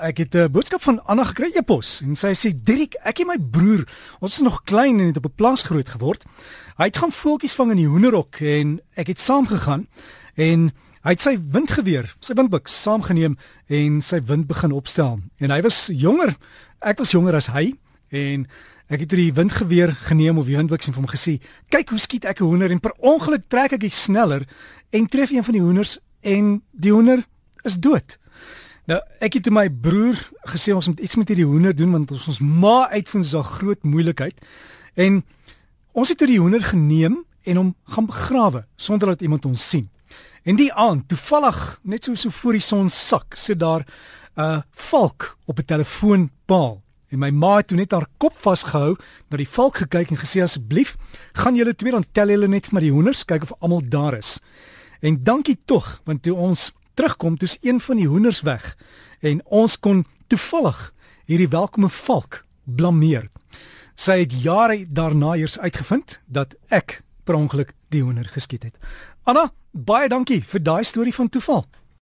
Ek het 'n boodskap van Anna gekry e-pos en sy sê Dirk, ek en my broer, ons is nog klein en het op 'n plaas groot geword. Hy het gaan voeltjies vang in die hoenderhok en ek het saam gegaan en hy het sy windgeweer, sy windbuks saamgeneem en sy wind begin opstel. En hy was jonger, ek was jonger as hy en ek het die windgeweer geneem of die windbuks en vir hom gesê, "Kyk hoe skiet ek 'n hoender en per ongeluk trek ek hy sneller en tref een van die hoenders en die hoender is dood." Nou, ek het my broer gesê ons moet iets met hierdie hoender doen want ons ons ma uitvind is 'n groot moeilikheid. En ons het hierdie hoender geneem en hom gaan begrawe sonder dat iemand ons sien. En die aand, toevallig, net so so voor die son sak, sit daar 'n uh, valk op 'n telefoonpaal. En my ma het toe net haar kop vasgehou, na die valk gekyk en gesê asseblief, gaan julle twee dan tel julle net maar die hoenders, kyk of almal daar is. En dankie tog, want toe ons terugkom, toe's een van die hoenders weg en ons kon toevallig hierdie welkome valk blameer. Sy het jare daarna eers uitgevind dat ek per ongeluk die hoender geskiet het. Anna, baie dankie vir daai storie van toeval.